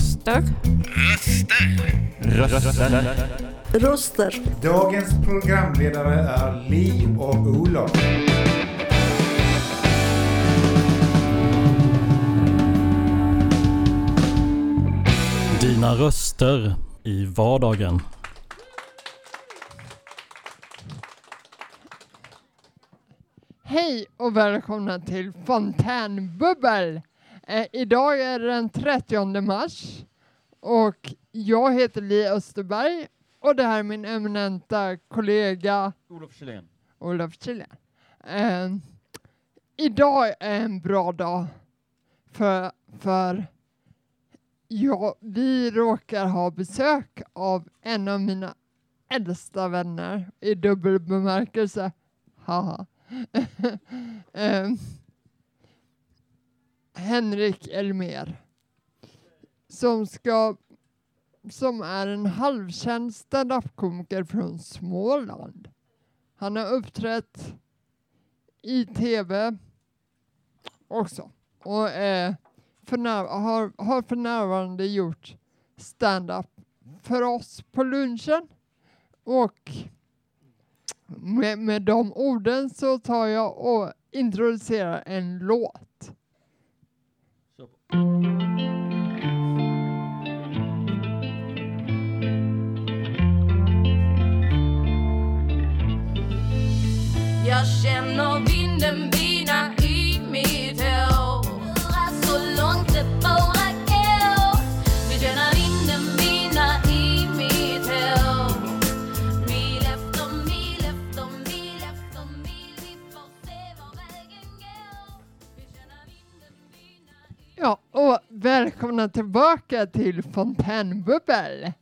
Röster. Röster. Röster. Röster. Dagens programledare är Li och Olof. Dina röster i vardagen. Hej och välkomna till Fontänbubbel! Eh, idag är det den 30 mars och jag heter Li Österberg och det här är min eminenta kollega Olof Kjellén. Olof Kjellén. Eh, idag är en bra dag för, för ja, vi råkar ha besök av en av mina äldsta vänner i dubbel bemärkelse. Haha. eh, Henrik Elmer som ska som är en halvkänd standup-komiker från Småland. Han har uppträtt i tv också och för när, har, har för närvarande gjort stand-up för oss på lunchen. Och med, med de orden så tar jag och introducerar en låt. Jag känner vinden Ja, och välkomna tillbaka till Fontänbubbel.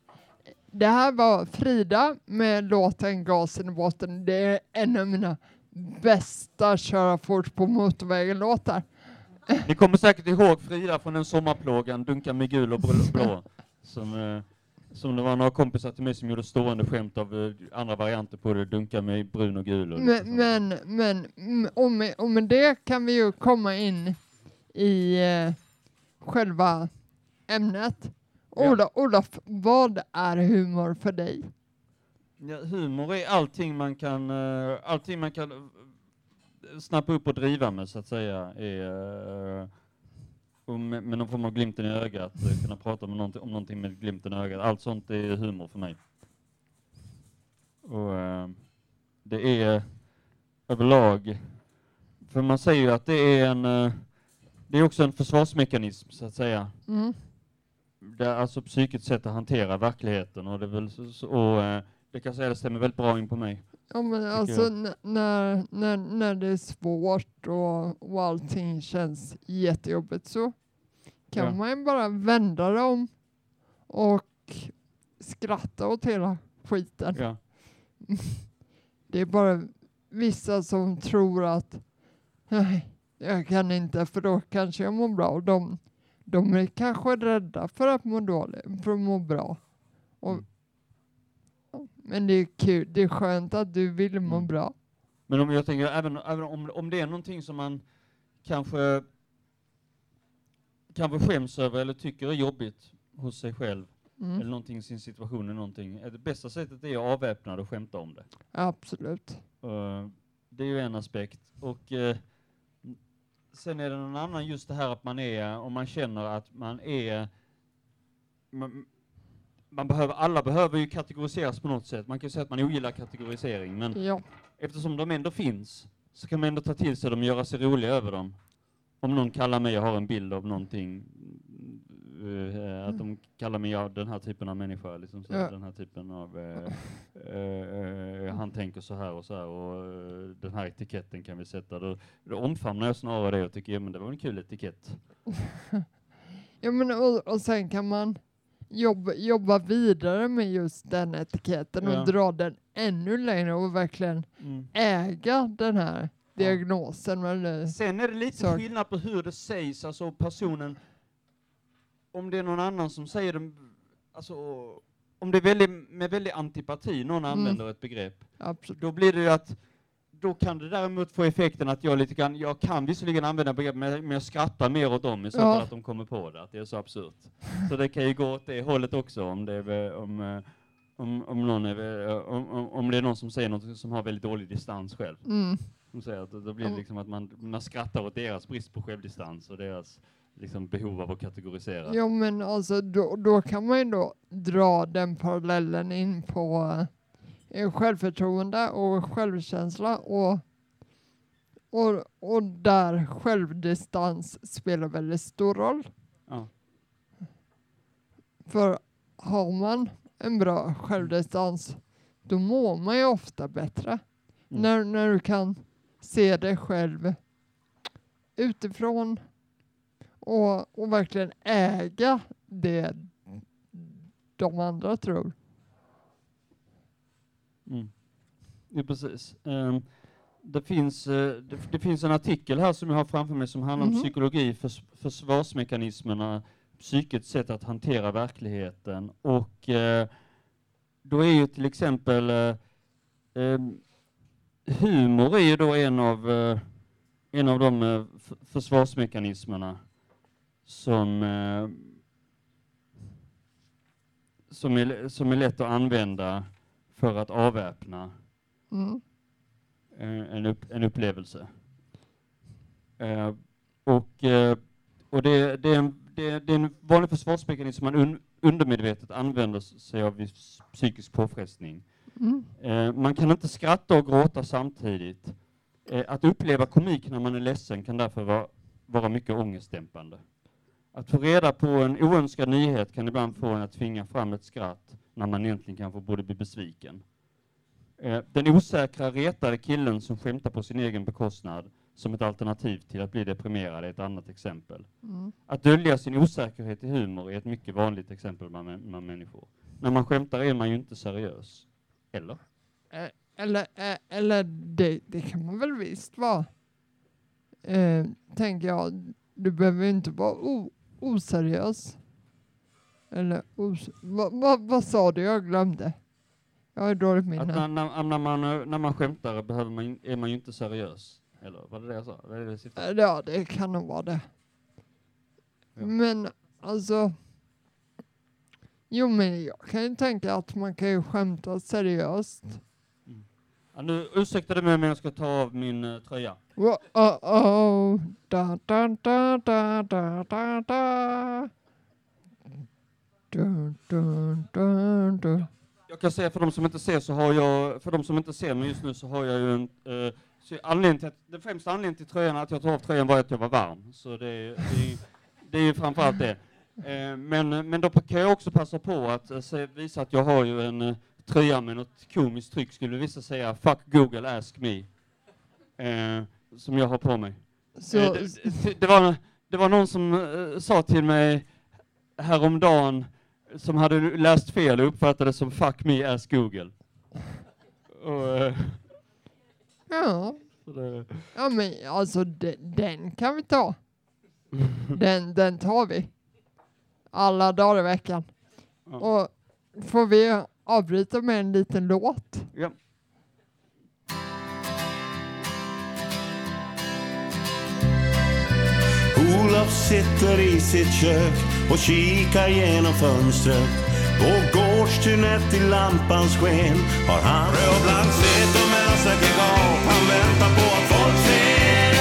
Det här var Frida med låten Gasen i botten. Det är en av mina bästa köra fort på motorvägen-låtar. Ni kommer säkert ihåg Frida från den sommarplågan Dunka med gul och blå-. Som, eh, som det var några kompisar till mig som gjorde stående skämt av eh, andra varianter på det. Dunka med brun och gul. Och Men, men, men och, med, och med det kan vi ju komma in i eh, själva ämnet. Ola, Olof, vad är humor för dig? Ja, humor är allting man kan, eh, allting man kan eh, snappa upp och driva med så att säga. Är, eh, och med, någon form av glimten i ögat, kunna prata med någonting, om någonting med glimten i ögat. Allt sånt är humor för mig. Och det är överlag, för man säger ju att det är en, det är också en försvarsmekanism så att säga. Mm. Det är alltså psykets sätt att hantera verkligheten och det väl och, eh, det kan säga det stämmer väldigt bra in på mig. Ja, men alltså när, när, när det är svårt och, och allting känns jättejobbigt så kan Ja. man ju bara vända det om och skratta åt hela skiten. Ja. Det är bara vissa som tror att nej, jag kan inte för då kanske jag mår bra och de, de är kanske rädda för att må dåligt, för att må bra. Och, Mm. Men det är kul, det är skönt att du vill må Mm. bra. Men om jag tänker, även, även om, om det är någonting som man kanske, kanske skäms över eller tycker är jobbigt hos sig själv, Mm. eller någonting i sin situation eller någonting, är det bästa sättet är att avväpna och skämta om det. Absolut. Eh, det är ju en aspekt. Och eh, sen är det någon annan just det här att man är, om man känner att man är, man, man behöver, alla behöver ju kategoriseras på något sätt. Man kan ju säga att man ogillar kategorisering, men Ja. eftersom de ändå finns så kan man ändå ta till sig dem och göra sig roliga över dem. Om någon kallar mig, jag har en bild av någonting, eh, att de kallar mig, ja, den här typen av människa, liksom så, Ja. den här typen av, eh, eh, eh, han tänker så här och så här och eh, den här etiketten kan vi sätta. Då, då omfamnar jag snarare det och tycker, ja men det var en kul etikett. ja men och, och sen kan man jobba, jobba vidare med just den etiketten Ja. och dra den ännu längre och verkligen Mm. äga den här diagnosen. Eller, Sen är det lite Så- skillnad på hur det sägs, alltså personen, om det är någon annan som säger det, alltså om det är väldigt, med väldigt antipati, någon använder ett begrepp, absolut. då blir det ju att då kan det däremot få effekten att jag lite grann, jag kan visserligen använda begrepp, men jag skrattar mer åt dem i så Ja. fall att de kommer på det, att det är så absurt. Så det kan ju gå åt det hållet också om det är, om, eh, om, om, någon är, väl- om, om, det är någon som säger något som har väldigt dålig distans själv. Mm. Som säger att då blir det Ja. liksom att man, man skrattar åt deras brist på självdistans och deras liksom, behov av att kategorisera. Jo men alltså då, då kan man ju då dra den parallellen in på eh, självförtroende och självkänsla och, och, och där självdistans spelar väldigt stor roll. Ja. För har man en bra självdistans då mår man ju ofta bättre. Mm. När, när du kan se dig själv utifrån och, och verkligen äga det de andra tror. Mm. Ja, precis. Ehm, det, finns, eh, det, det finns en artikel här som jag har framför mig som handlar om Mhm. psykologi, förs, försvarsmekanismerna, psykets sätt att hantera verkligheten. Och eh, då är ju till exempel eh, ehm, humor är ju då en av, eh, en av de försvarsmekanismerna som, eh, som, är, som är lätt att använda för att avväpna Mm. eh, en, upp, en upplevelse. Eh, och eh, och det, det, är en, det, det är en vanlig försvarsmekanism som man un, undermedvetet använder sig av vid psykisk påfrestning. Mm. Eh, man kan inte skratta och gråta samtidigt. Eh, att uppleva komik när man är ledsen kan därför vara, vara mycket ångestdämpande. Att få reda på en oönskad nyhet kan ibland få en att tvinga fram ett skratt när man egentligen kanske borde bli besviken. Eh, den osäkra, retade killen som skämtar på sin egen bekostnad som ett alternativ till att bli deprimerad är ett annat exempel. Mm. Att dölja sin osäkerhet i humor är ett mycket vanligt exempel bland, mä- bland människor. När man skämtar är man ju inte seriös. Eller? Eh, Eller, eh, eller det, det kan man väl visst vara. Eh, tänker jag. Du behöver inte vara oseriös. Eller os, vad va, vad sa du? Jag glömde. Jag har dåligt Att minne. när, när, när, man, när man skämtar behöver man, är man ju inte seriös. Eller var det det jag sa? Det det? Eh, Ja, det kan nog vara det. Ja. Men alltså. Jo, men jag kan ju tänka att man kan ju skämta seriöst. Ja, nu ursäkta mig men jag ska ta av min uh, tröja. Wo- Oh, oh. Da, da, da, da, da, da, da. Dun, dun, dun, dun. Jag kan säga för de som inte ser så har jag, för de som inte ser mig just nu så har jag ju en, eh, så anledningen till att, den främsta anledningen till tröjan, att jag tog av tröjan var att jag var varm. Så det, är- det, det är ju framförallt det. Eh, men, men då kan jag också passa på att se, visa att jag har ju en eh, tröja med något komiskt tryck, skulle vissa säga, fuck Google, ask me. Eh, som jag har på mig. Så, Eh, det, det, var, det var någon som eh, sa till mig häromdagen som hade läst fel och uppfattade som fuck me ask Google. Och, eh, ja. det, ja, men alltså de, den kan vi ta. Den, den tar vi. Alla dagar i veckan. Ja. Och får vi avbryta med en liten låt? ja. Olof sitter i sitt kök och kikar genom fönstret. På gårdstunet i lampans sken har han rödblankt sitt och mönsterkrig gap. Han väntar på att folk ser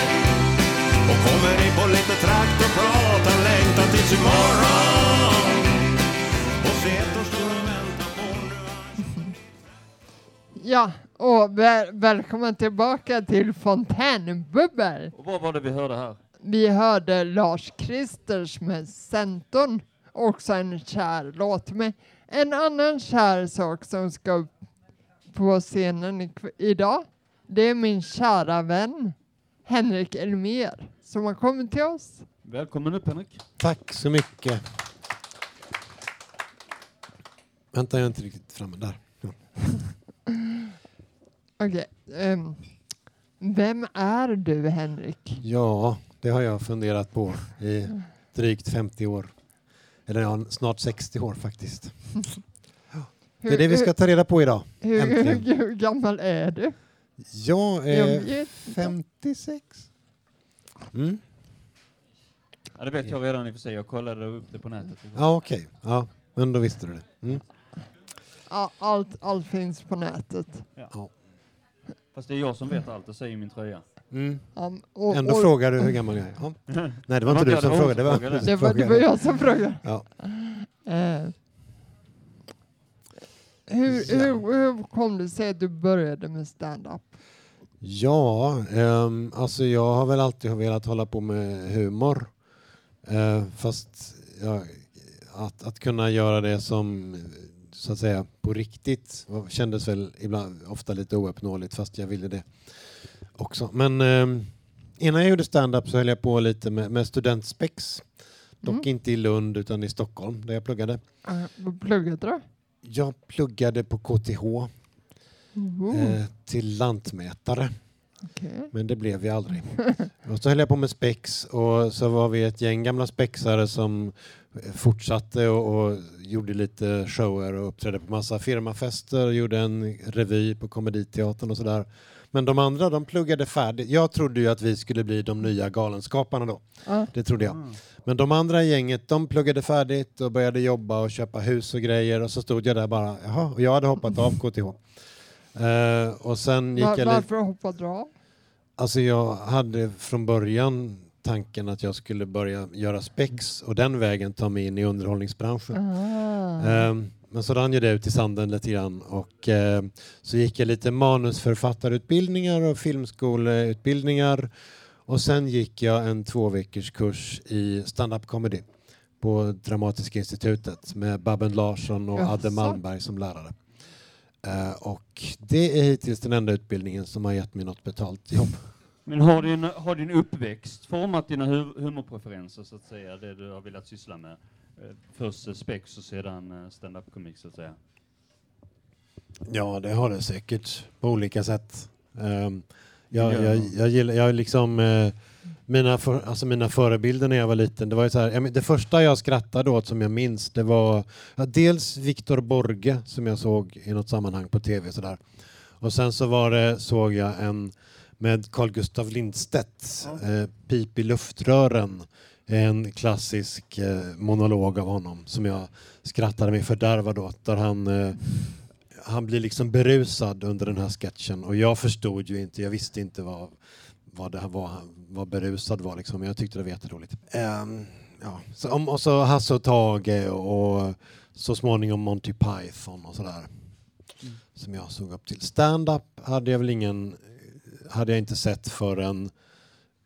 och kommer in på lite traktorprat. Han längtar tills imorgon och Setor står och väntar på nu. Ja, och väl, välkommen tillbaka till Fontänbubbel. Och vad var det vi hörde här? Vi hörde Lars Kristers med Centon, också en kär låt med en annan kär sak som ska upp på scenen idag. Det är min kära vän Henrik Elmer som har kommit till oss. Välkommen upp Henrik. Tack så mycket. Vänta, jag är inte riktigt framme där. Ja. Okej, ehm, vem är du Henrik? ja, det har jag funderat på i drygt 50 år. Eller ja, snart 60 år faktiskt. Det är det vi ska ta reda på idag. hur, hur, gammal är du? Jag är vet inte. 56. Mm. Ja, det vet jag redan i och för sig. Jag kollade upp det på nätet. Ja, okej. Ja, men då visste du det. Mm. Ja, allt, allt finns på nätet. Fast det är jag som vet allt, det säger min tröja. Mm. Ja, och, Ändå och, frågar du hur gammal jag är. Ja. Nej, det var inte du som det var hon frågade. Det var det, var, det var frågade. jag som frågade. Ja. Eh, hur, Ja. hur, hur kom det sig att du började med stand-up? Ja, ehm, alltså jag har väl alltid velat hålla på med humor. Eh, fast ja, att, att kunna göra det som så att säga på riktigt kändes väl ibland ofta lite ouppnåeligt fast jag ville det också. Men ehm, innan jag gjorde stand-up så höll jag på lite med, med studentspex. Dock Mm. inte i Lund utan i Stockholm där jag pluggade. Uh, vad pluggade du? Jag pluggade på KTH Oh, eh, till lantmätare. okej. Men det blev vi aldrig. och så höll jag på med spex och så var vi ett gäng gamla spexare som eh, fortsatte och, och gjorde lite shower och uppträdde på massa firmafester och gjorde en revy på Komediteatern och sådär. Men de andra de pluggade färdigt. Jag trodde ju att vi skulle bli de nya galenskaparna då. Ja. Det trodde jag. Men de andra gänget de pluggade färdigt och började jobba och köpa hus och grejer och så stod jag där bara, jaha, och jag hade hoppat av KTH. Eh, och sen gick Var, jag varför hoppade du av? Alltså jag hade från början tanken att jag skulle börja göra spex och den vägen ta mig in i underhållningsbranschen. Ah. Men så rann ju det ut i sanden lite grann och ehm, så gick jag lite manusförfattarutbildningar och filmskoleutbildningar och sen gick jag en två veckors kurs i stand-up comedy på Dramatiska institutet med Babben Larsson och Adde Jaså? Malmberg som lärare. Eh, och det är hittills den enda utbildningen som har gett mig något betalt jobb. Men har din, har din uppväxt format dina hu humorpreferenser, så att säga, det du har velat syssla med? Eh, Först spex och sedan eh, stand-up komik, så att säga. Ja, det har det säkert på olika sätt. Um, jag, Ja. jag, jag gillar, jag liksom, eh, mina, för, alltså mina förebilder när jag var liten, det var ju så här, det första jag skrattade åt som jag minns, det var ja, dels Viktor Borge som jag såg i något sammanhang på tv sådär. Och sen så var det, såg jag en med Carl Gustav Lindstedt, eh, Pip i luftrören, en klassisk eh, monolog av honom som jag skrattade mig fördärvad åt, där han eh, han blir liksom berusad under den här sketchen och jag förstod ju inte, jag visste inte vad, vad det här var, vad berusad var liksom, jag tyckte det var jätteroligt. Ehm, ja. så, om, och så Hasse och Tage och så småningom Monty Python och sådär. Som jag såg upp till. Stand-up hade jag väl ingen, hade jag inte sett förrän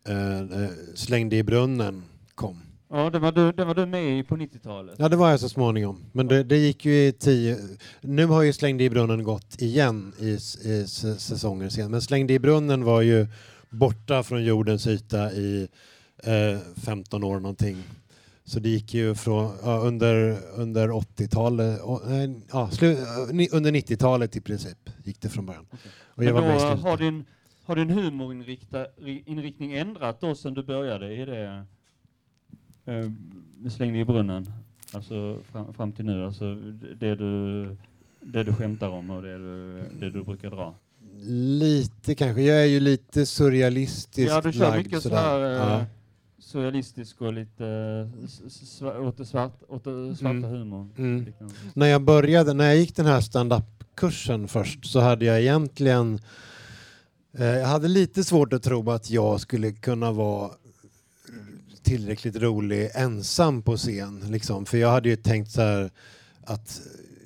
eh, eh, Slängde i brunnen kom. Ja, det var du, det var du med i på 90-talet. Ja, det var jag så småningom. Men det, det gick ju i tio... Nu har ju Slängde i brunnen gått igen i, i säsonger sen. Men Slängde i brunnen var ju borta från jordens yta i eh, 15 år någonting. Så det gick ju från, ja, under, under 80-talet, å- nej, ja, slu, eh, under 90-talet i princip gick det från början. Och jag Men var med då, har din, har din humorinriktning ändrat då sen du började i det eh, med slängde i brunnen? Alltså fram, fram till nu, alltså det du, det du skämtar om och det du, det du brukar dra? Lite kanske. Jag är ju lite surrealistisk Ja, du kör lagd mycket sådär. sådär Ja. eh, surrealistisk och lite eh, s- s- sva- åt det svart, åt det svarta Mm. humorn. Mm. När jag började, när jag gick den här stand-up-kursen först så hade jag egentligen eh, jag hade lite svårt att tro att jag skulle kunna vara tillräckligt rolig ensam på scen. Liksom. För jag hade ju tänkt så här att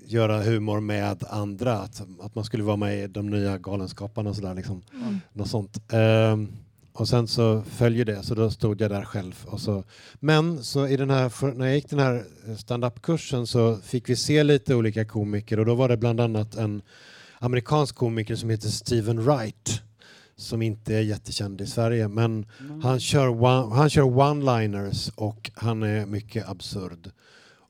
göra humor med andra, att, att man skulle vara med i de nya Galenskaparna och sådär. Liksom. Mm. Något sånt. Ehm, och sen så följer det, så då stod jag där själv. Och så, men så i den här, när jag gick den här stand-up-kursen så fick vi se lite olika komiker och då var det bland annat en amerikansk komiker som heter Steven Wright som inte är jättekänd i Sverige men han kör, one, han kör one-liners och han är mycket absurd.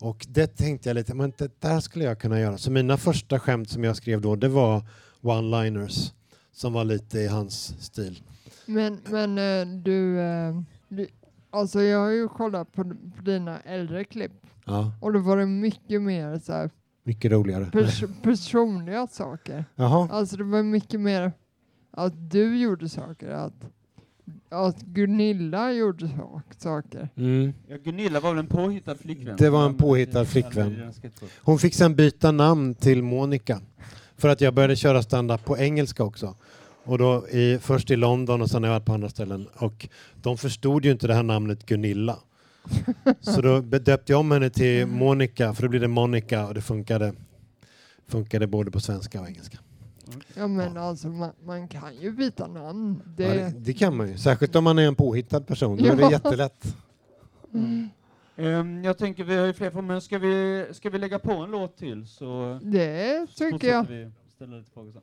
Och det tänkte jag lite, men det där skulle jag kunna göra. Så mina första skämt som jag skrev då, det var one-liners som var lite i hans stil. Men, men eh, du, eh, du, alltså jag har ju kollat på, på dina äldre klipp Ja, och då var det mycket mer så här, mycket roligare. pers personliga saker. Jaha, Alltså det var mycket mer, att du gjorde saker, att, att Gunilla gjorde sak, saker. Mm. Ja, Gunilla var väl en påhittad flickvän? Det var en påhittad flickvän. Hon fick sen byta namn till Monica. För att jag började köra stand-up på engelska också. Och då i, först i London och sen har jag varit på andra ställen. Och de förstod ju inte det här namnet Gunilla. Så då döpte jag om henne till Monica, för då blir det Monica och det funkade, funkade både på svenska och engelska. Ja men alltså man, man kan ju byta namn. Det, Ja, det, det kan man ju, särskilt om man är en påhittad person. Då är det Ja. jättelätt. Ehm, jag tänker, vi har ju fler frågor, men ska vi, ska vi lägga på en låt till så det tycker jag. vi ställa lite frågor sen.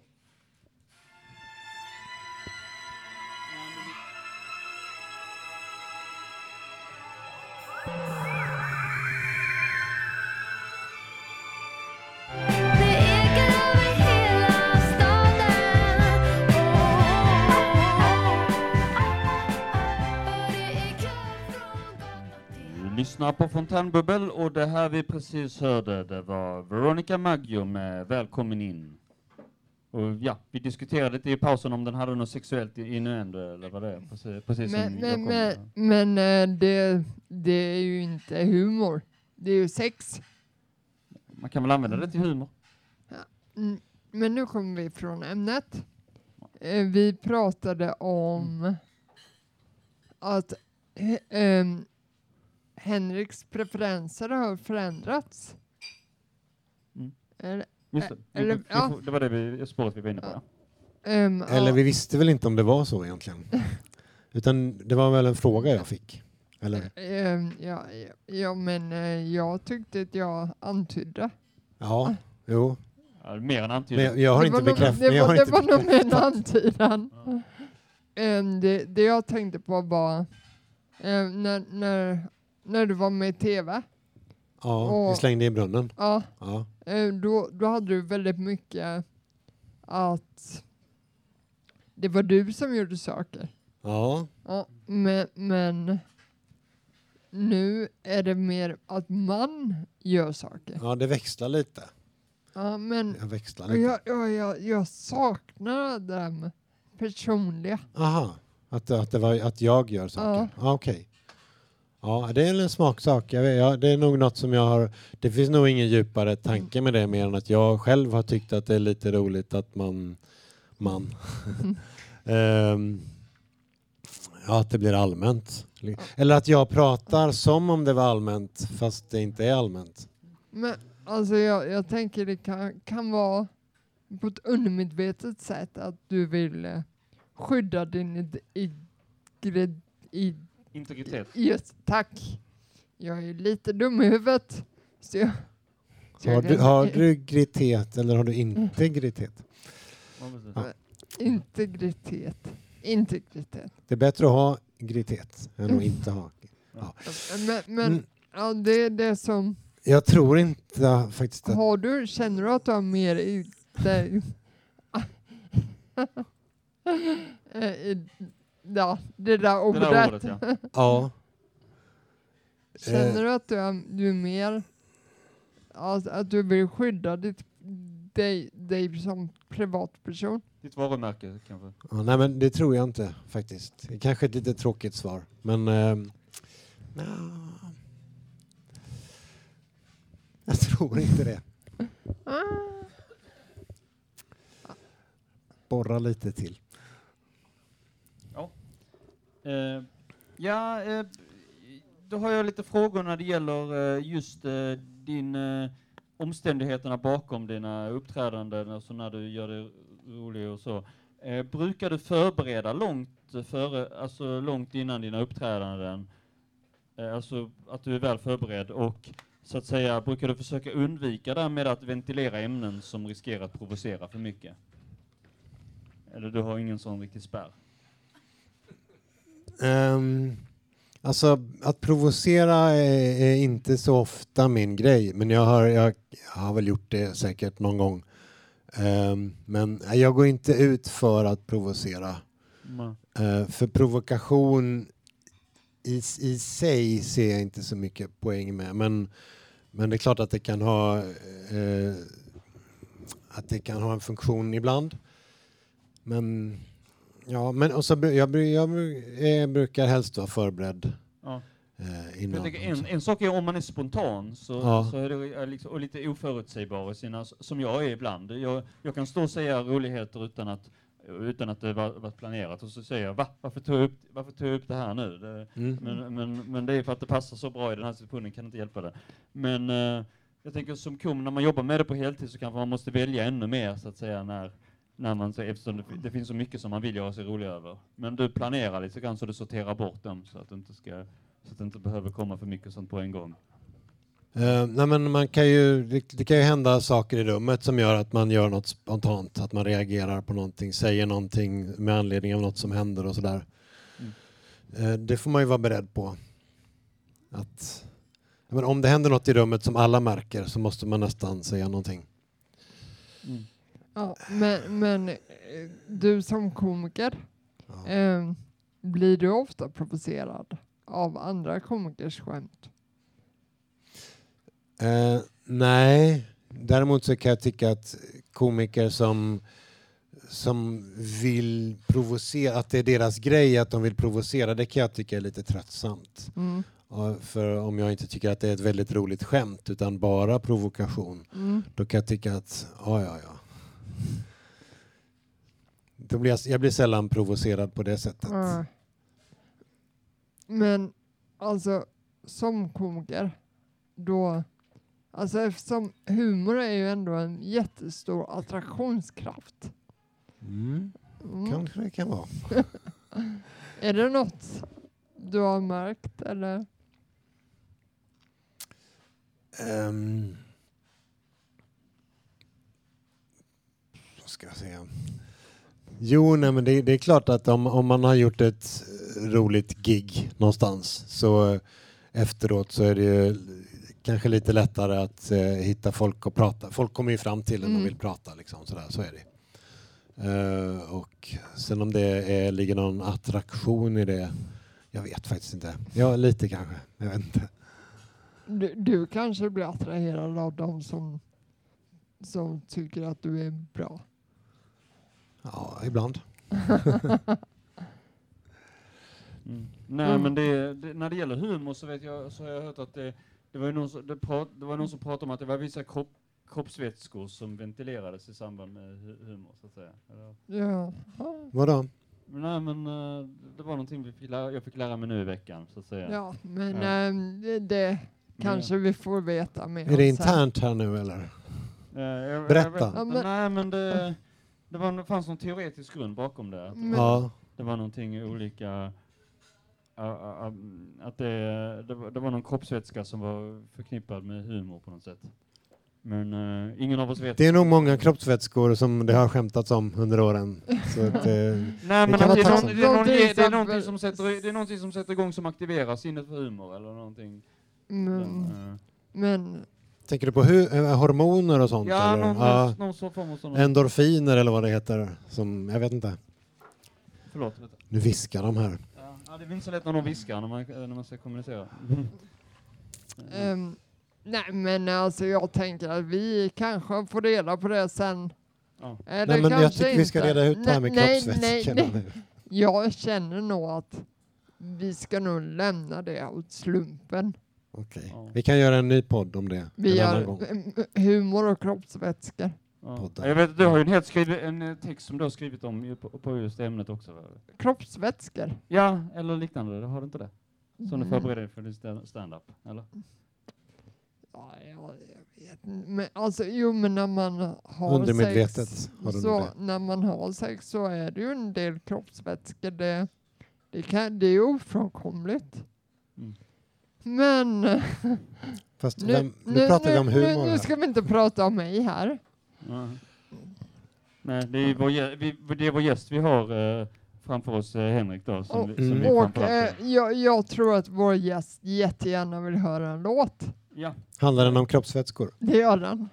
lyssnar på Fontänbubbel och det här vi precis hörde, det var Veronica Maggio med Välkommen in. Och ja, vi diskuterade lite i pausen om den hade något sexuellt innuendo eller vad det är. Precis, precis Men, men, men, men eh, det, det är ju inte humor. Det är ju sex. Man kan väl använda det till humor. Mm, Men nu kommer vi från ämnet. Eh, Vi pratade om att ehm, Henriks preferenser har förändrats. Mm. Eller, Just det, vi, eller- vi, ja. får- det var det vi, spåret vi var inne på. Ja. Ehm, Eller ja, vi visste väl inte om det var så egentligen. Utan det var väl en fråga jag fick. Eller? ehm, ja, ja, ja, men eh, jag tyckte att jag antydde. Ja, jo. Ja, mer än Men antydan. jag, jag har Det inte bekräftat. Det jag var, det inte var nog en bekräftat. antydan. Ja. Ehm, det, det jag tänkte på var ehm, när, när, när du var med i TV. Ja, vi Och- slängde i brunnen. Ja, Ja. Eh, då, då hade du väldigt mycket att det var du som gjorde saker. Ja, Ja, men, men nu är det mer att man gör saker. ja, det växlar lite. Ja, men Jag växlar lite. jag, jag, jag, jag saknar det där med personliga. Aha, att, att, det var, att jag gör saker. Ja. Okej. Ja, det är en smaksak. Jag vet, ja, det är nog något som jag har... Det finns nog ingen djupare tanke med det mer än att jag själv har tyckt att det är lite roligt att man... man Ehm, ja, att det blir allmänt. Eller att jag pratar som om det var allmänt fast det inte är allmänt. Men alltså jag, jag tänker det kan, kan vara på ett undermedvetet sätt att du vill eh, skydda din id, id, id, Integritet. Just, tack. Jag är lite dum i huvudet. Så jag, så Har du, har du gritet eller har du integritet? Ja, precis. Ja. Integritet. Integritet. Det är bättre att ha gritet än att inte ha. Men, men Mm. ja, det är det som... Jag tror inte faktiskt att... Har du, känner du att du har mer i dig? I- ja, det där Det ordet. där ordet ja. Ja. Känner Eh. du att du är, du är mer... Alltså, att du vill skydda ditt, dig, dig som privatperson? Ditt varumärke kanske. ja. Nej men det tror jag inte faktiskt. Det är Kanske ett lite tråkigt svar. Men... ehm, nja. jag tror inte det. Borra lite till. Uh, ja, uh, då har jag lite frågor när det gäller uh, just din omständigheterna bakom dina uppträdanden, alltså när du gör det roligt och så. Brukar du förbereda långt före, alltså långt innan dina uppträdanden? Alltså att du är väl förberedd och så att säga, brukar du försöka undvika det med att ventilera ämnen som riskerar att provocera för mycket? Eller du har ingen sån riktig spärr? Um, alltså att provocera är, är inte så ofta min grej, men jag har, jag, jag har väl gjort det säkert någon gång. Ehm, men jag går inte ut för att provocera. Mm. Eh, för provokation i, i sig ser jag inte så mycket poäng med. Men, men det är klart att det kan ha eh, att det kan ha en funktion ibland. Men Ja, men och så, jag, jag, jag brukar helst vara förberedd Ja. eh, innan. En, en sak är om man är spontan så, Ja. så är det eh, liksom, och lite oförutsägbar i sina, som jag är ibland. Jag, jag kan stå och säga roligheter utan att, utan att det var, varit planerat och så säger jag va? Varför tog jag upp, varför tog jag upp det här nu? Det, Mm. men, men, men det är för att det passar så bra i den här situationen, kan inte hjälpa det. Men eh, jag tänker som kom, när man jobbar med det på heltid så kanske man måste välja ännu mer så att säga när, när man, eftersom det, det finns så mycket som man vill göra sig rolig över. Men du planerar lite grann så du sorterar bort dem så att det inte ska, så att inte behöver komma för mycket sånt på en gång. Eh, nej, men man kan ju, det, det kan ju hända saker i rummet som gör att man gör något spontant, att man reagerar på någonting, säger någonting med anledning av något som händer och sådär. Eh, det får man ju vara beredd på. Att, men om det händer något i rummet som alla märker så måste man nästan säga någonting. Mm. Ja, men, men eh, du som komiker, Ja. eh, blir du ofta provocerad av andra komikers skämt? Eh, nej, däremot så kan jag tycka att komiker som, som vill provocera, att det är deras grej att de vill provocera, det kan jag tycka är lite tröttsamt. Mm. För om jag inte tycker att det är ett väldigt roligt skämt utan bara provokation, Mm. då kan jag tycka att, ja, ja, ja. Då blir jag, jag blir sällan provocerad på det sättet. Ja. Men alltså som komiker, då, alltså eftersom humor är ju ändå en jättestor attraktionskraft. Mm, Mm. kanske det kan vara. Är det något du har märkt eller? Um, ska jag säga? Jo, nej, men det, det är klart att om, om man har gjort ett roligt gig någonstans så eh, efteråt så är det ju kanske lite lättare att eh, hitta folk och prata. Folk kommer ju fram till en Mm. och vill prata liksom sådär, så är det. Eh, och sen om det är, ligger någon attraktion i det, jag vet faktiskt inte. Ja, lite kanske. Jag vet inte. Du, du kanske blir attraherad av de som, som tycker att du är bra. Ja, ibland. Mm. Nej, Mm. men det, det, när det gäller humor så vet jag, så har jag hört att det, det var ju någon, som- det, prat, det var någon som pratade om att det var vissa kropp, kroppsvätskor som ventilerades i samband med hu- humor, så att säga. Eller, Ja. Vadå? nej, men eh, det var någonting vi fick lära, jag fick lära mig nu i veckan, så att säga. ja, men Ja. ehm, det, det kanske vi får veta mer Är det internt här nu eller? Eh, jag- Berätta. Jag, vet- Ja, men- nej, men det, det var, det fanns någon teoretisk grund bakom det. Att det, Ja. det var någonting olika Uh, uh, um, att det, det, var, det var någon kroppsvätska som var förknippad med humor på något sätt. Men uh, ingen av oss vet. Det är nog många kroppsvätskor som det har skämtats om under åren. Så att, eh, Nej, men vara det, är någon, tacksamt. det, är någon, det är någonting som sätter, det är någonting som sätter igång som aktiverar sinnet för humor eller någonting. Men, Uh, men tänker du på eh, hormoner och sånt? ja, eller? någon, ja, någon, form av sån. endorfiner eller vad det heter. Som, jag vet inte. Förlåt. Nu viskar de här. Ja, det är inte så lätt när någon viskar när man, eh, när man ska kommunicera. ehm, nej, men alltså jag tänker att vi kanske får reda på det sen. Ja. Eller Nej, men jag tycker vi ska inte. reda ut det här med Nej, nej, kroppsvätskorna nej, nej. nu. Jag känner nog att vi ska nog lämna det åt slumpen. Okej. Ja. Vi kan göra en ny podd om det Vi en annan gör gång. humor och kroppsvätskor. Ja. Poddar. Jag vet, du har ju en, helt skrivit, en eh, text som du har skrivit om ju på, på just det ämnet också. va? Kroppsvätskor. Ja, eller liknande. Har du inte det? Som du Mm. förbereder dig för din sta- stand-up, eller? Ja, jag, jag vet inte. Men alltså, jo men när man har Undermedvetet sex, har du så, det. när man har sex så är det ju en del kroppsvätskor. Det, det, kan, det är ofrånkomligt. Mm. Men Fast nu, vem, nu, pratar vi om humor nu, nu ska vi inte prata om mig här. Nej, det är, vår, vi, det är vår gäst vi har eh, framför oss, eh, Henrik då, som, Och- vi, som Mm. Och eh, jag, jag tror att vår gäst jättegärna vill höra en låt. ja. Handlar den om kroppsvätskor? Det gör den.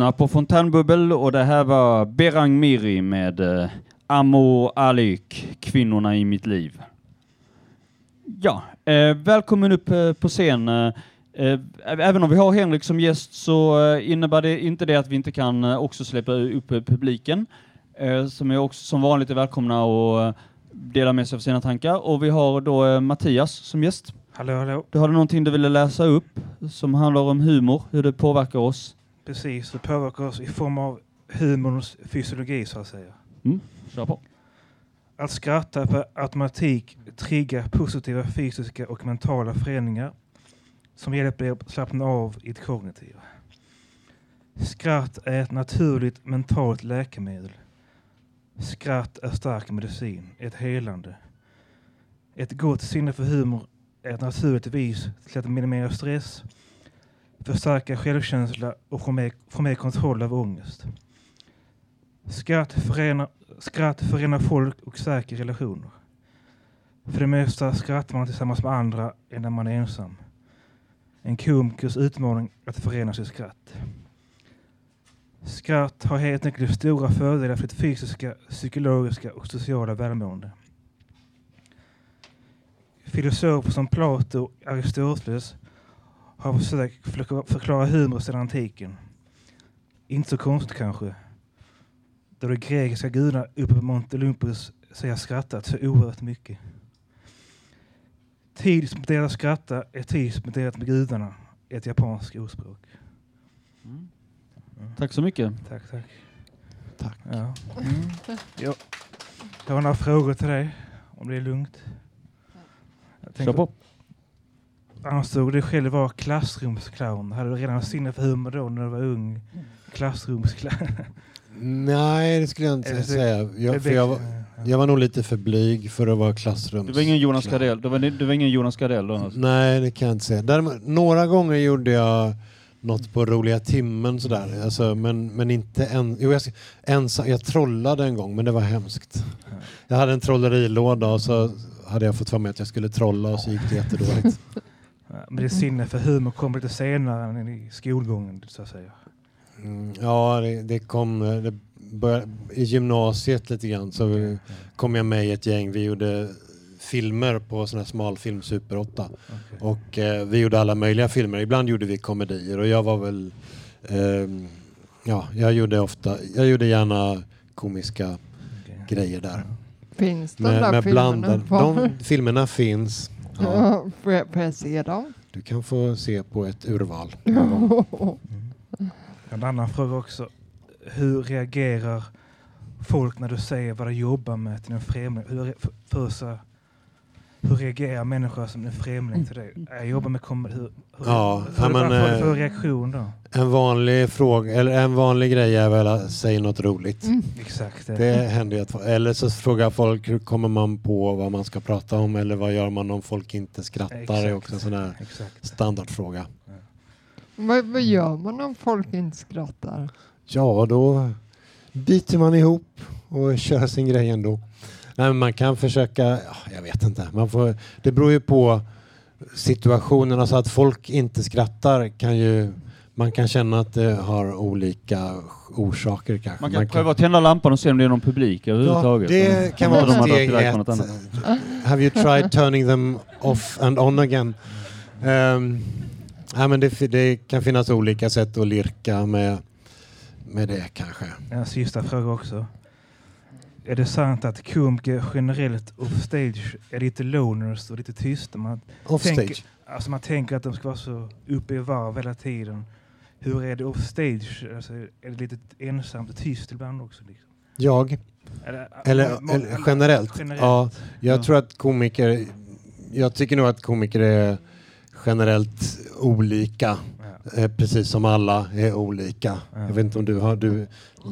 Lyssnar på Fontänbubbel och det här var Berang Miri med eh, Amo Alik, Kvinnorna i mitt liv. Ja, eh, välkommen upp eh, på scen. Eh, eh, även om vi har Henrik som gäst så eh, innebär det inte det att vi inte kan också släppa upp publiken som är också som vanligt är välkomna och dela med sig av sina tankar. Och vi har då Mattias som gäst. Hallå, hallå. Du hade någonting du ville läsa upp som handlar om humor, hur det påverkar oss. Precis, det påverkar oss i form av humorns fysiologi så att säga. Kör på. Att skratta per automatik triggar positiva fysiska och mentala förändringar som hjälper dig att slappna av i det kognitiva. Skratt är ett naturligt mentalt läkemedel. Skratt är stark medicin, ett helande. Ett gott sinne för humor är ett naturligt vis till att minimera stress, förstärka självkänsla och få mer, få mer kontroll över ångest. Skratt förenar, skratt förenar folk och stärker relationer. För det mesta skrattar man tillsammans med andra än när man är ensam. En komikers utmaning att förena sitt skratt. Skratt har helt enkelt stora fördelar för ditt fysiska, psykologiska och sociala välmående. Filosofer som Plato och Aristoteles har försökt förkla- förklara humor sedan antiken. Inte så konstigt kanske. Då de grekiska gudarna uppe på Mount Olympus säger skrattat så oerhört mycket. Tid spenderad att skratta är tid spenderad med gudarna, ett japanskt ordspråk. Tack så mycket. Tack, tack. Tack. Ja. Mm. Jag, jag har några frågor till dig, om det är lugnt. Jag Kör på. Ansåg du själv vara klassrumsclown? Hade du redan sinne för humor då när du var ung? Klassrumsclown? Nej, det skulle jag inte säga. Jag, för jag, var, jag var nog lite för blyg för att vara klassrums... Du var ingen Jonas. Gardell. Du var, du var ingen Jonas Gardell då? Alltså. Nej, det kan jag inte säga. Däremot, några gånger gjorde jag något på roliga timmen sådär. Alltså, men, men inte en, jo, jag, ensam. Jag trollade en gång, men det var hemskt. Jag hade en trollerilåda och så hade jag fått för mig att jag skulle trolla och så gick det jättedåligt. Men det sinne för humor kom lite senare än i skolgången, så att säga. Mm, ja, det, det kom eh, det började, i gymnasiet lite grann så kom jag med i ett gäng. Vi gjorde filmer på sån här smalfilm Super 8. Okej. Och eh, vi gjorde alla möjliga filmer. Ibland gjorde vi komedier och jag var väl... ehm, ja, jag gjorde ofta... Jag gjorde gärna komiska Okej. grejer där. Finns de Med, där med filmerna blandad, de filmerna finns. Ja, Ja, får, jag, får jag se dem? du kan få se på ett urval. En annan fråga också. Hur reagerar folk när du säger vad de jobbar med till en främling? Hur, för, för så, hur reagerar människor som är främling till dig? Jag jobbar med. Hur, hur, Ja, hur, ja, men, får du eh, för reaktion då? En vanlig fråga, eller en vanlig grej är väl att säga något roligt. Mm. Exakt. Det. Det händer ju att, eller så frågar folk hur kommer man på vad man ska prata om eller vad gör man om folk inte skrattar? Det är också en sån där Exakt. standardfråga. Vad, vad gör man om folk inte skrattar? Ja, då biter man ihop och kör sin grej ändå. Nej, men man kan försöka, ja, jag vet inte, man får, det beror ju på situationen. Alltså att folk inte skrattar kan ju, man kan känna att det har olika orsaker kanske. Man kan pröva att tända lampan och se om det är någon publik Ja, överhuvudtaget. det kan vara de steg ett. Have you tried turning them off and on again? Um, ja, men det, det kan finnas olika sätt att lirka med, med det kanske. En sista fråga också. Är det sant att komiker generellt off stage är lite loners och lite tysta? Man, Offstage. Tänk- alltså man tänker att de ska vara så uppe i varv hela tiden. Hur är det off stage? Alltså, är det lite ensamt och tyst ibland också? Liksom? Jag? Eller, Eller, eller generellt? generellt. Ja, jag Ja. tror att komiker... Jag tycker nog att komiker är generellt olika. Ja. Eh, precis som alla är olika. Ja. Jag vet inte om du har... Du,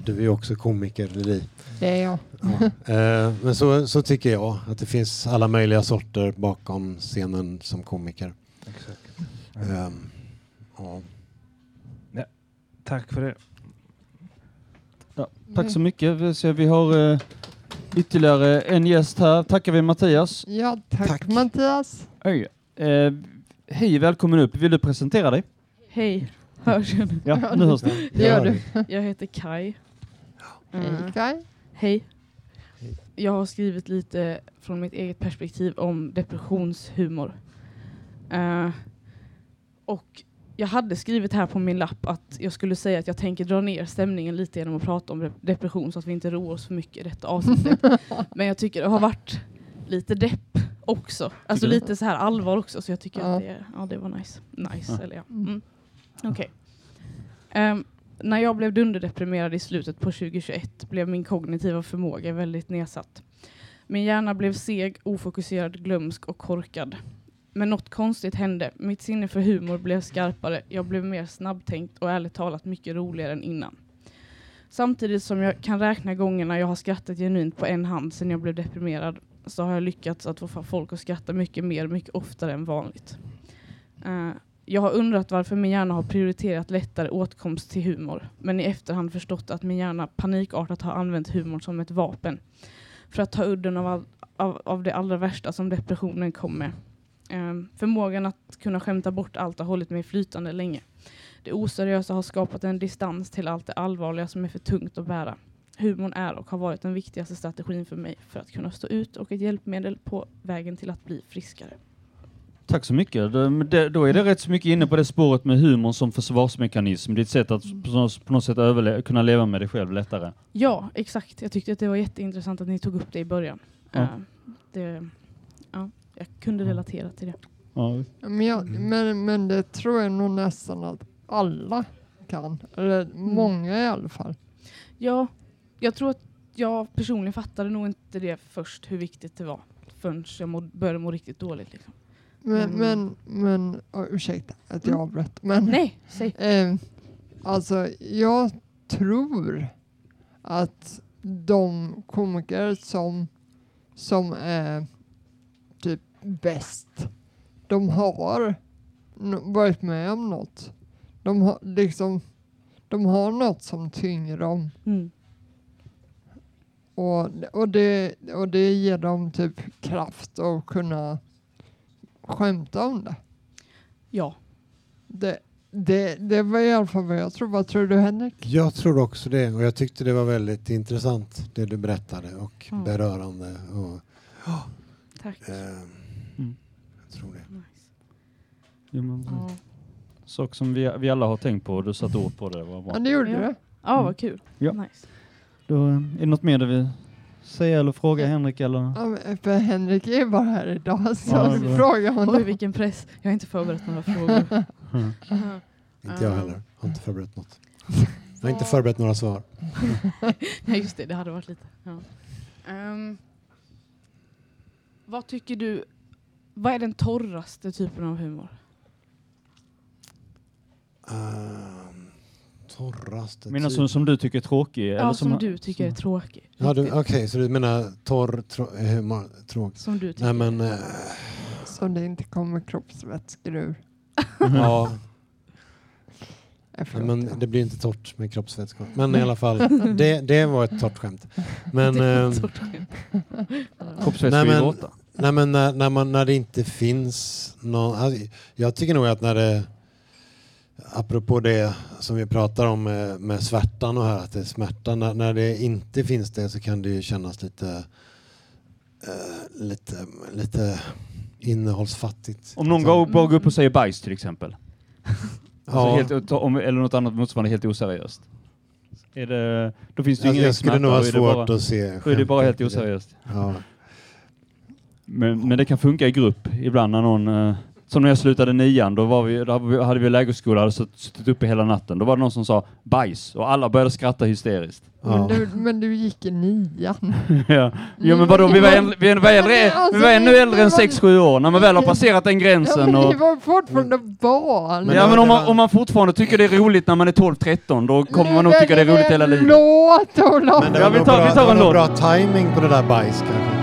du är också komiker, Lili. Det är jag. Eh, men så, så tycker jag. Att det finns alla möjliga sorter bakom scenen som komiker. Exakt. Ehm, ja. Tack för det. Ja, tack så mycket. Vi, ser, vi har eh, ytterligare en gäst här. Tackar vi Mattias. Ja, tack, Tack. Mattias. Oj. Eh, hej, välkommen upp. Vill du presentera dig? Hej, Hörs jag nu? Ja, nu hörs det. Det gör du. Jag heter Kai. Eh, Hej Kaj. Hej. Jag har skrivit lite från mitt eget perspektiv om depressionshumor. Eh, och jag hade skrivit här på min lapp att jag skulle säga att jag tänker dra ner stämningen lite genom att prata om depression så att vi inte roar oss för mycket i detta avsnittet. Men jag tycker det har varit lite depp också. Alltså lite så här allvar också så jag tycker Ja. att det, ja, det var nice. Nice, Ja. eller ja. Mm. Okej. Ehm, när jag blev dunderdeprimerad i slutet på 2021 blev min kognitiva förmåga väldigt nedsatt. Min hjärna blev seg, ofokuserad, glömsk och korkad. Men något konstigt hände. Mitt sinne för humor blev skarpare. Jag blev mer snabbtänkt och ärligt talat mycket roligare än innan. Samtidigt som jag kan räkna gångerna jag har skrattat genuint på en hand sedan jag blev deprimerad så har jag lyckats att få folk att skratta mycket mer, mycket oftare än vanligt. Uh, jag har undrat varför min hjärna har prioriterat lättare åtkomst till humor, men i efterhand förstått att min hjärna panikartat har använt humor som ett vapen för att ta udden av, all, av, av det allra värsta som depressionen kom med. Eh, förmågan att kunna skämta bort allt har hållit mig flytande länge. Det oseriösa har skapat en distans till allt det allvarliga som är för tungt att bära. Humorn är och har varit den viktigaste strategin för mig för att kunna stå ut och ett hjälpmedel på vägen till att bli friskare. Tack så mycket. Då, men det, då är det rätt så mycket inne på det spåret med humor som försvarsmekanism. Det är ett sätt att på något, sätt överle- kunna leva med dig själv lättare. Ja, exakt. Jag tyckte att det var jätteintressant att ni tog upp det i början. Ja. Eh, det, ja, jag kunde relatera till det. Ja. Men, jag, men, men det tror jag nog nästan att alla kan. Eller många i alla fall. Ja, jag tror att jag personligen fattade nog inte det först, hur viktigt det var. Förrän jag må, började må riktigt dåligt. Liksom. Men, Mm. men, men oh, ursäkta att jag Mm. avbröt. Men, Nej, säg. Eh, alltså, jag tror att de komiker som, som är typ bäst, de har varit med om något. De har liksom, de har något som tynger dem. Mm. Och, och, det, och det ger dem typ kraft att kunna skämta om det. Ja. Det, det, det var i alla fall vad jag tror. Vad tror du Henrik? Jag tror också det och jag tyckte det var väldigt intressant det du berättade och Mm. berörande. Och, Tack. eh, Mm. Jag tror det. Nice. Jo, men, Ja. Sak som vi, vi alla har tänkt på och du satte ord på det. Var Ja, bra. det gjorde Ja. det. ja, vad kul. Ja. Nice. Då, eh, är det något mer du vill säga eller fråga Henrik? Eller? Ja, men för Henrik är bara här idag så Ja, fråga honom. Oj, vilken press. Jag har inte förberett några frågor. Mm. Inte jag heller. Har inte förberett något. Jag har inte förberett några svar. Nej, just det. Det hade varit lite. Ja. Ehm, vad tycker du, vad är den torraste typen av humor? Um, torraste Menar som, som du tycker är tråkig? Ja, eller som, du tycker är tråkig. Ja. Okej, så du menar torr, trå, eh, tråkig? Som du tycker. Nej men, eh, Så det inte kommer kroppsvätskor ur. ja, Eh, förlåt, men ja. det blir inte torrt med kroppsvätskor. Men i alla fall, det, det var ett torrt skämt. Men, ehm, sorts skämt. Kroppsvätskor Nej, är men- våta. Nej men när, när, man, när det inte finns någon... Alltså, jag tycker nog att när det... Apropå det som vi pratar om med, med svärtan och här, att det är smärta. När, när det inte finns det så kan det ju kännas lite... eh, lite, lite innehållsfattigt. Om någon går, bara går upp och säger bajs till exempel. Alltså Ja. helt, om, eller något annat motsvarande helt oseriöst. Är det, då finns det ju Alltså, ingen jag skulle nog smärta, ha svårt bara, att se Då är det bara helt oseriöst. Ja. Men, men det kan funka i grupp ibland när någon, eh, som när jag slutade nian, då, var vi, då hade vi lägerskola, hade sutt- suttit uppe hela natten. Då var det någon som sa bajs och alla började skratta hysteriskt. Men, Ja. du, men du gick i nian. ja. Jo men vadå, vi var, äldre, vi var, äldre, vi var ännu äldre än 6-7 år, när man väl har passerat den Ja, gränsen. men Och, ni var fortfarande barn. Men ja det men var- om man, om man fortfarande tycker det är roligt när man är 12-13, då kommer man nog tycka det är roligt vi hela en livet. Låt Olof! Men det Ja, var vi nog tar- bra, vi tar det en var nog låt. bra timing på det där bajs kanske.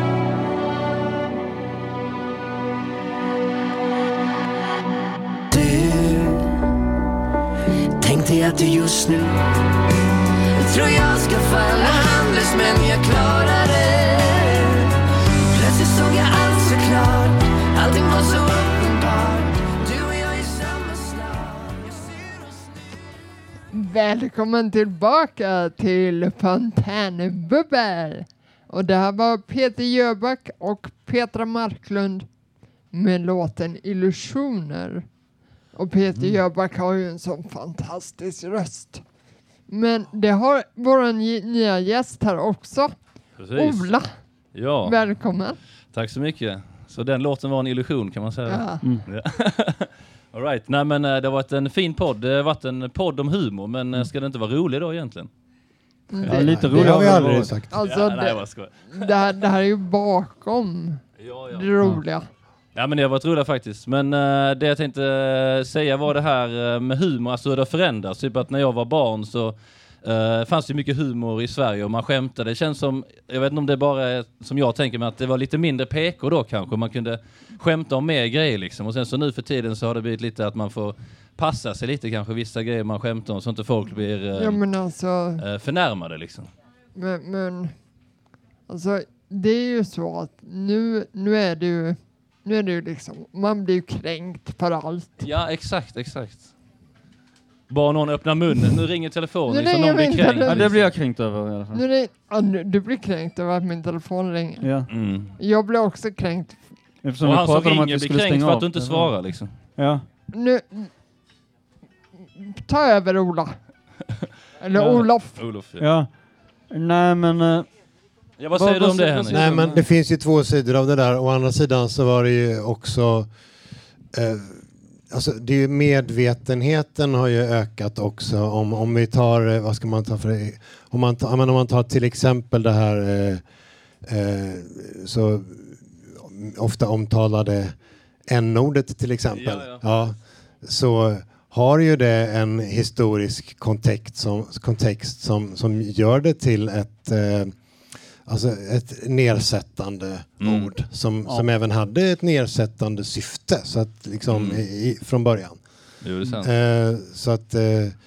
Att du just nu. Jag tror jag ska falla handlös men jag klarar det. Plötsligt såg jag allt så klart. Allting var så uppenbart. Du och jag i samma slag Välkommen tillbaka till Fontänbubbel. Och det här var Peter Jöback och Petra Marklund med låten Illusioner. Och Peter Mm. Jöback har ju en sån fantastisk röst. Men det har vår nya gäst här också, Precis. Ola. Ja, Välkommen. tack så mycket. Så den låten var en illusion kan man säga. Ja. Mm. Ja. All right. Nej men eh, det har varit en fin podd. Det har varit en podd om humor men eh, ska det inte vara rolig då egentligen? Mm, Ja, det- lite Det roligare har vi det aldrig sagt. Alltså, ja, nej, det, vad skoj. det, här, det här är ju bakom Ja, ja. det roliga. Ja men det har varit roligt faktiskt. Men eh, det jag tänkte eh, säga var det här eh, med humor, alltså hur det har förändrats. Typ att när jag var barn så fanns det mycket humor i Sverige och man skämtade. Det känns som, jag vet inte om det bara är som jag tänker men att det var lite mindre PK då kanske. Man kunde skämta om mer grejer liksom. Och sen så nu för tiden så har det blivit lite att man får passa sig lite kanske vissa grejer man skämtar om så inte folk blir Ja men alltså, förnärmade liksom. men, men alltså det är ju så att nu, nu är det ju, nu är det ju liksom, man blir ju kränkt för allt. Ja exakt, exakt. Bara någon öppnar munnen, nu ringer telefonen Nu så ringer någon blir min kränkt. telefon. Ja, det blir jag kränkt över i alla fall. Nu är det, ja, nu, du blir kränkt över att min telefon ringer. Ja. Mm. Jag blir också kränkt. Eftersom Och vi han som pratade om att ringer vi blir skulle kränkt stänga för av. att du inte svarar liksom. Ja. Nu, ta över Ola. Eller Ja. Olof. Olof. Ja. ja. Nej men... eh, Ja, vad Vad- säger du vad om det Henrik? Nej, men det finns ju två sidor av det där. Å andra sidan så var det ju också... Eh, alltså det är ju medvetenheten har ju ökat också. Om, om vi tar, eh, vad ska man ta för det? Om man tar, ja, om man tar till exempel det här eh, eh, så ofta omtalade n-ordet till exempel. Ja, Ja, så har ju det en historisk kontext som, kontext som, som gör det till ett eh, Alltså ett nedsättande Mm. ord som, Ja. som även hade ett nedsättande syfte så att liksom Mm. i, i, från början. Jo, det är sant. Eh, så att eh,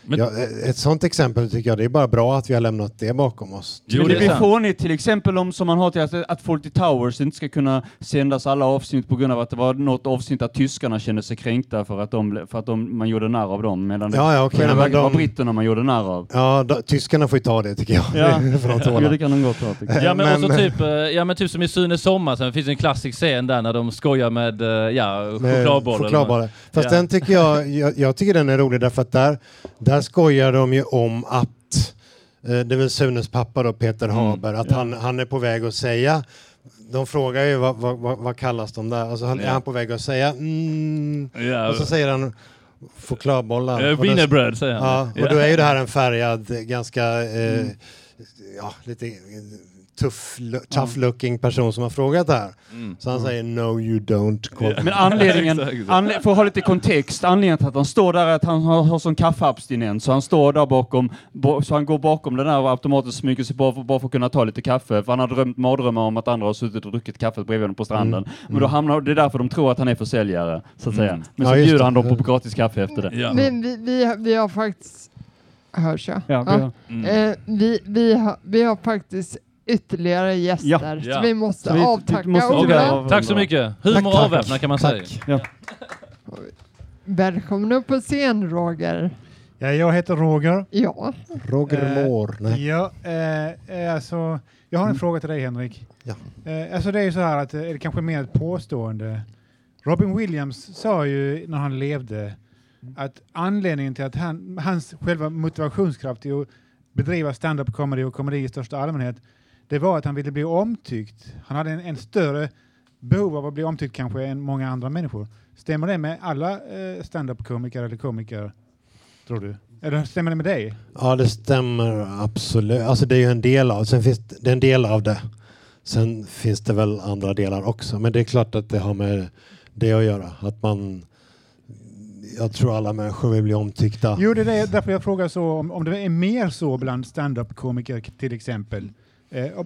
Men- ja, ett sånt exempel tycker jag det är bara bra att vi har lämnat det bakom oss. Jo, men det det blir fånigt till exempel om som man har till att, att Fawlty Towers inte ska kunna sändas alla avsnitt på grund av att det var något avsnitt där tyskarna kände sig kränkta för att, de, för att de, man gjorde narr av dem medan det Ja, ja, okej, själva men verket var de- britterna man gjorde narr av. Ja, då, tyskarna får ju ta det tycker jag. Ja. Det de. Ja, det kan de gott ha tycker jag. Ja men, Men- typ, eh, ja men typ som i Sune Sommar, sen finns det en klassisk scen där när de skojar med, eh, ja, chokladbollar. Fast Ja. den tycker jag, jag, jag tycker den är rolig därför att där, där skojar de ju om att, eh, det är väl Sunes pappa då, Peter Mm. Haber, att Ja. han, han är på väg att säga, de frågar ju vad, vad, vad, vad kallas de där, alltså han, Ja. är han på väg att säga mm, Ja, och så säger han chokladbollar. eh, Och då- wienerbröd säger han. Ja, och då är ju det här en färgad, eh, ganska, eh, Mm. ja, lite eh, tuff, lo- tough looking person som har frågat det här. Mm. Så han säger no you don't. Call Ja. Men anledningen, anle för att ha lite kontext, anledningen till att han står där är att han har, har sån kaffeabstinens, så han står där bakom, bo, så han går bakom den där och automatiskt smyger sig bara för, bara för att kunna ta lite kaffe, för han har drömt mardrömmar om att andra har suttit och druckit kaffet bredvid honom på stranden. Mm. Men då hamnar, det är därför de tror att han är försäljare, så att säga. Mm. Men Ja, så just bjuder det. han dem på gratis kaffe efter det. Ja. Men vi, vi, har- vi har faktiskt, hörs jag? Ja, Ja. Mm. Eh, vi, vi, har, vi har faktiskt ytterligare gäster, Ja. så Ja. vi måste Så vi- avtacka måste Ola. tack så mycket. Humor Tack, avväpnad kan man säga. Tack. Ja. Välkommen upp på scen Roger. Ja, jag heter Roger. Ja, Roger Eh, Moore. Nej. Ja, eh, eh, alltså, jag har en fråga till dig Henrik. Ja. Eh, alltså det är ju så här att, eh, är det kanske mer ett påstående. Robin Williams sa ju när han levde att anledningen till att han, hans själva motivationskraft i att bedriva stand-up comedy och komedi i största allmänhet, det var att han ville bli omtyckt. Han hade en, en större behov av att bli omtyckt kanske än många andra människor. Stämmer det med alla eh, stand-up-komiker eller komiker, tror du? Eller stämmer det med dig? Ja, det stämmer absolut. Alltså det är ju en del av, sen finns det är en del av det. Sen finns det väl andra delar också, men det är klart att det har med det att göra. Att man, jag tror alla människor vill bli omtyckta. Jo, det är därför jag frågar så om, om det är mer så bland stand-up-komiker till exempel. Eh,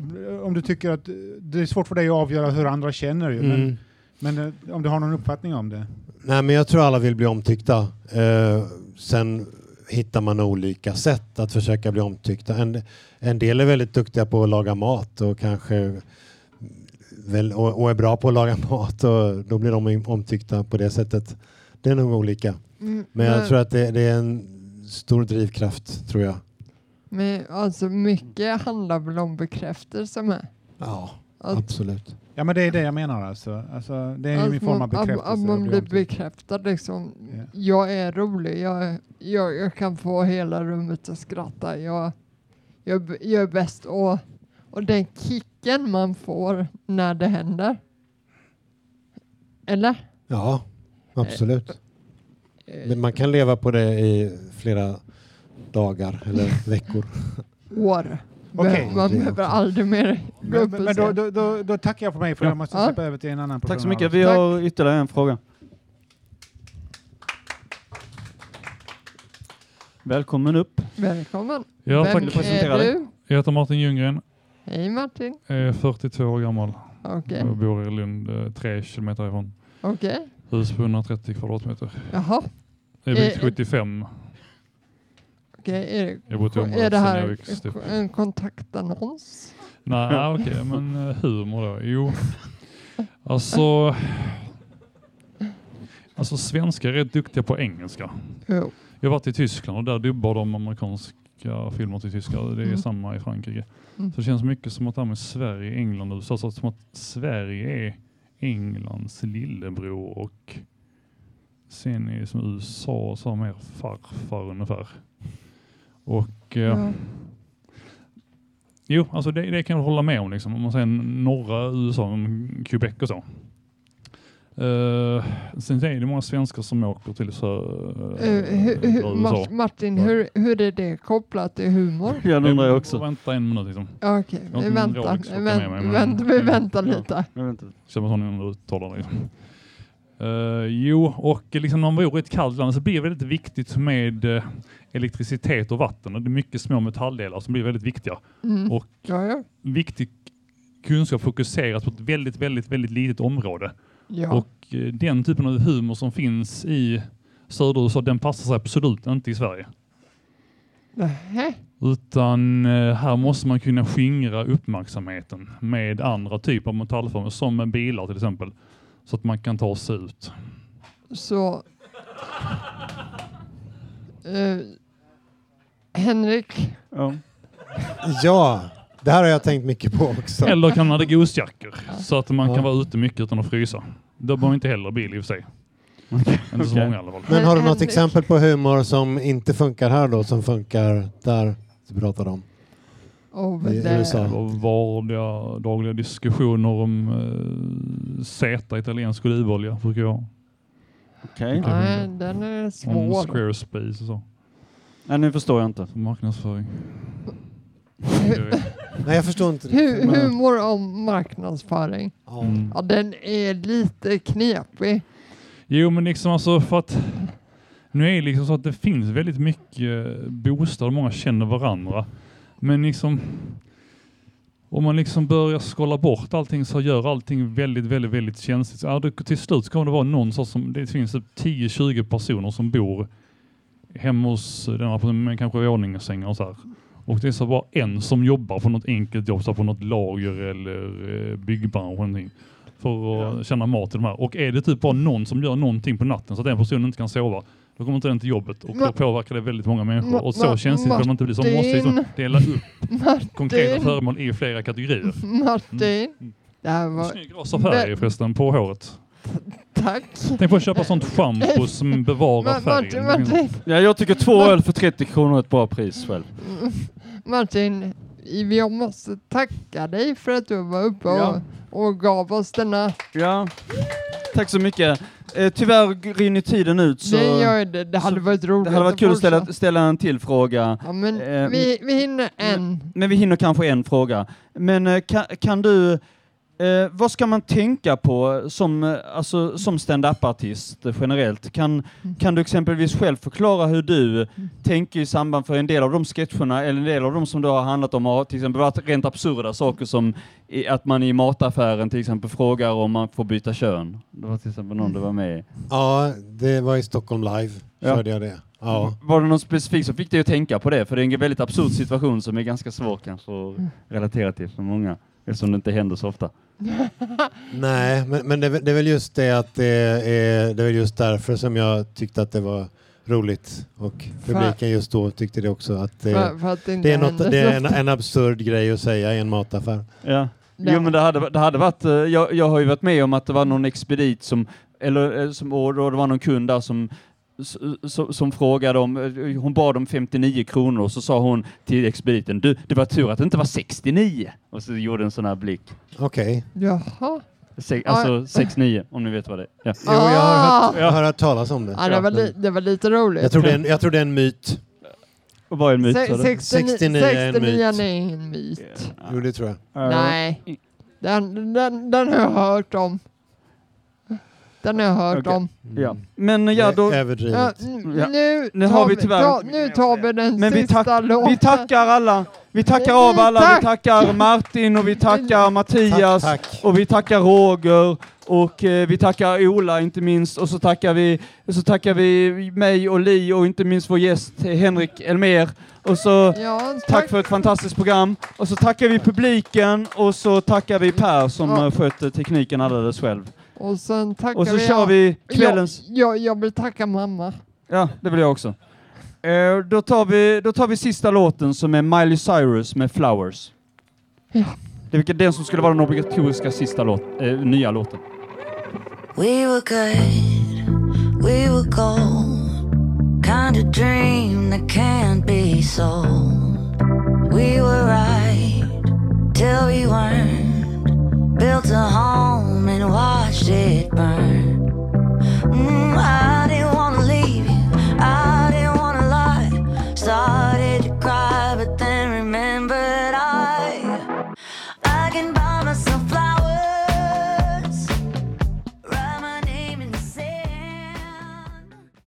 om, du tycker att eh, det är svårt för dig att avgöra hur andra känner ju, men, Mm. men eh, om du har någon uppfattning om det? Nej, men jag tror alla vill bli omtyckta. Eh, sen hittar man olika sätt att försöka bli omtyckta. En, en del är väldigt duktiga på att laga mat och kanske väl, och, och är bra på att laga mat och då blir de omtyckta på det sättet. Det är nog olika. mm, Men jag tror att det, det är en stor drivkraft tror jag. Men alltså mycket handlar väl om bekräftelse med. Ja, Att, absolut. Ja, men det är det jag menar alltså. alltså det är ju min form man- av bekräftelse. Att, att man blir bekräftad liksom. Ja. Jag är rolig, jag, jag, jag kan få hela rummet att skratta. Jag, jag, jag är bäst och, och den kicken man får när det händer. Eller? Ja, absolut. Eh, Men man kan leva på det i flera dagar eller veckor. År. Okej. Man- Det behöver aldrig mer gå Men, upp men, och men då, då, då, då tackar jag för mig för Ja. jag måste Ja. släppa över till en annan Tack så mycket. Vi har ytterligare en fråga. Välkommen upp. Välkommen. Ja, Vem tack. Presentera är dig? du? Jag heter Martin Ljunggren, Hej Martin. är 42 år gammal Okej. och bor i Lund, eh, tre kilometer ifrån. Okej. Hus på 130 kvadratmeter. Jaha. Jag är byggt Eh, 75. Okej. Är, bott i det- är det här en kontaktannons? Nej, okej, men eh, humor då? Jo, alltså... Alltså svenskar är rätt duktiga på engelska. Jo. Jag har varit i Tyskland och där dubbar de amerikanska filmer till tyska. Det är Mm. samma i Frankrike. Mm. Så det känns mycket som att det här med Sverige, England och USA, så som att Sverige är Englands lillebror och sen är det som USA så mer farfar ungefär. Och eh, Ja. jo, alltså det, det kan jag hålla med om liksom. Om man säger norra USA, Quebec och så. Uh, sen är det många svenskar som åker till så, Eh, hur, hur, USA. Mart- Martin, Ja. hur, hur är det kopplat till humor? Ja, det undrar jag också. Vänta en minut liksom. Ja, Okej, Jag har vi väntar. Vi, mig, vänt, men- vänt, vi väntar Ja. lite. Jag vet inte. Känner man sån uttalare. Liksom. Uh, jo, och liksom när man bor i ett kallt land så blir det väldigt viktigt med eh, elektricitet och vatten. Och det är mycket små metalldelar som blir väldigt viktiga. Mm. Och Ja, ja. viktig kunskap fokuseras på ett väldigt, väldigt, väldigt litet område. ja. Och eh, den typen av humor som finns i södra USA, den passar sig absolut inte i Sverige. Nähä. Utan här måste man kunna skingra uppmärksamheten med andra typer av metallformer, som med bilar till exempel. Så att man kan ta sig ut. Så... Eh, Henrik, Ja. Ja, det här har jag tänkt mycket på också. Eller kan man ha goosjackor så att man Ja. kan vara ute mycket utan att frysa. Då behöver man inte heller bil i och för sig. Inte så många i alla fall. Men har du något Henrik. exempel på humor som inte funkar här då, som funkar där du pratade om? Och I det, USA. Och vanliga dagliga diskussioner om Z, italiensk olivolja, brukar jag Okej. nej, den är Om svår. Squarespace och så. Nej, nu förstår jag inte. Marknadsföring. Nej, jag förstår inte. Hu- Men- humor om marknadsföring. Ja. Mm. Ja, den är lite knepig. Jo, men liksom alltså för att nu är det liksom så att det finns väldigt mycket bostäder och många känner varandra. Men liksom om man liksom börjar skala bort allting så gör allting väldigt, väldigt, väldigt känsligt. Ja, det, till slut kommer det vara någon sorts som, det finns typ 10-20 personer som bor hemma hos den här personen kanske våningssängar och så här. Och det är så bara en som jobbar på något enkelt jobb, så på något lager eller eh, byggbransch eller någonting för att tjäna mat till de här. Och är det typ bara någon som gör någonting på natten så att den personen inte kan sova, då kommer inte den till jobbet och Ma- då påverkar det väldigt många människor. Ma- och så Ma- känsligt behöver man inte bli. Så man måste liksom dela upp konkreta Martin, föremål i flera kategorier. Martin. Det här var... Snygg ras av färg förresten på håret. Tack. Tänk på att köpa sånt schampo som bevarar Ma- Martin, färgen. Martin, Ja, jag tycker två öl för 30 kronor är ett bra pris själv. Martin, jag måste tacka dig för att du var uppe och, Ja. och gav oss denna... Ja. Tack så mycket. Eh, tyvärr rinner tiden ut så det, gör det. det hade varit roligt det hade varit kul att ställa, ställa en till fråga. Ja, men eh, vi, vi hinner en. Men vi hinner kanske en fråga. Men eh, kan, kan du, eh, vad ska man tänka på som, eh, alltså, som stand-up-artist generellt? Kan, kan du exempelvis själv förklara hur du tänker i samband för en del av de sketcherna, eller en del av de som du har handlat om har till exempel varit rent absurda saker som i, att man i mataffären till exempel frågar om man får byta kön. Det var till exempel någon du var med i. Ja, det var i Stockholm live. Ja. Körde jag det. Ja. Var det något specifikt som fick dig att tänka på det? För det är en väldigt absurd situation som är ganska svår kanske att relatera till för många. Eftersom det inte händer så ofta. Nej, men, men det, är väl- det är väl just det att det är, det är väl just därför som jag tyckte att det var roligt. Och publiken just då tyckte det också att det, För, för att det det är, något, det är en, en absurd grej att säga i en mataffär. Ja. Ja. Jo men det hade, det hade varit, eh, jag, jag har ju varit med om att det var någon expedit som, eller eh, som, och då det var någon kund där som som frågade om, hon bad om 59 kronor och så sa hon till expediten, du det var tur att det inte var 69. Och så gjorde en sån här blick. Okej. Jaha. Se, alltså 69 om ni vet vad det är. Ja. Jo, jag har, hört, Ah! jag har hört talas om det. Ja, det, var li, det var lite roligt. Jag tror det är en, jag tror det är en myt. Och vad är en myt? Se- sa du? 69 69 är en 69 myt. är en myt. Jo, det tror jag. Nej. Den, den, den har jag hört om. Den har jag hört Okej. om. Ja. Men ja, då, Det är Ja, överdrivet. n- Ja. nu, Nu tar har vi vi, tyvärr ta, nu tar vi den Men vi, sista tack, låten. vi tackar alla. Vi tackar av alla. Tack. Vi tackar Martin och vi tackar Mattias Tack, tack. och vi tackar Roger och eh, vi tackar Ola inte minst och så tackar vi, så tackar vi mig och Li och inte minst vår gäst eh, Henrik Elmer och så Ja, tack tack. för ett fantastiskt program och så tackar vi publiken och så tackar vi Per som Ja. ja. skötte tekniken alldeles själv. Och sen tackar Och så vi kör vi kvällens... Jag, jag, jag vill tacka mamma. Ja, det vill jag också. Eh, då, tar vi, då tar vi sista låten som är Miley Cyrus med Flowers. Ja. Det är den som skulle vara den obligatoriska sista låt, eh, nya låten. We were good, we were gold. Kind of dream that can't be sold. We were right till we weren't. Built a home and watched it burn. Mm, I didn't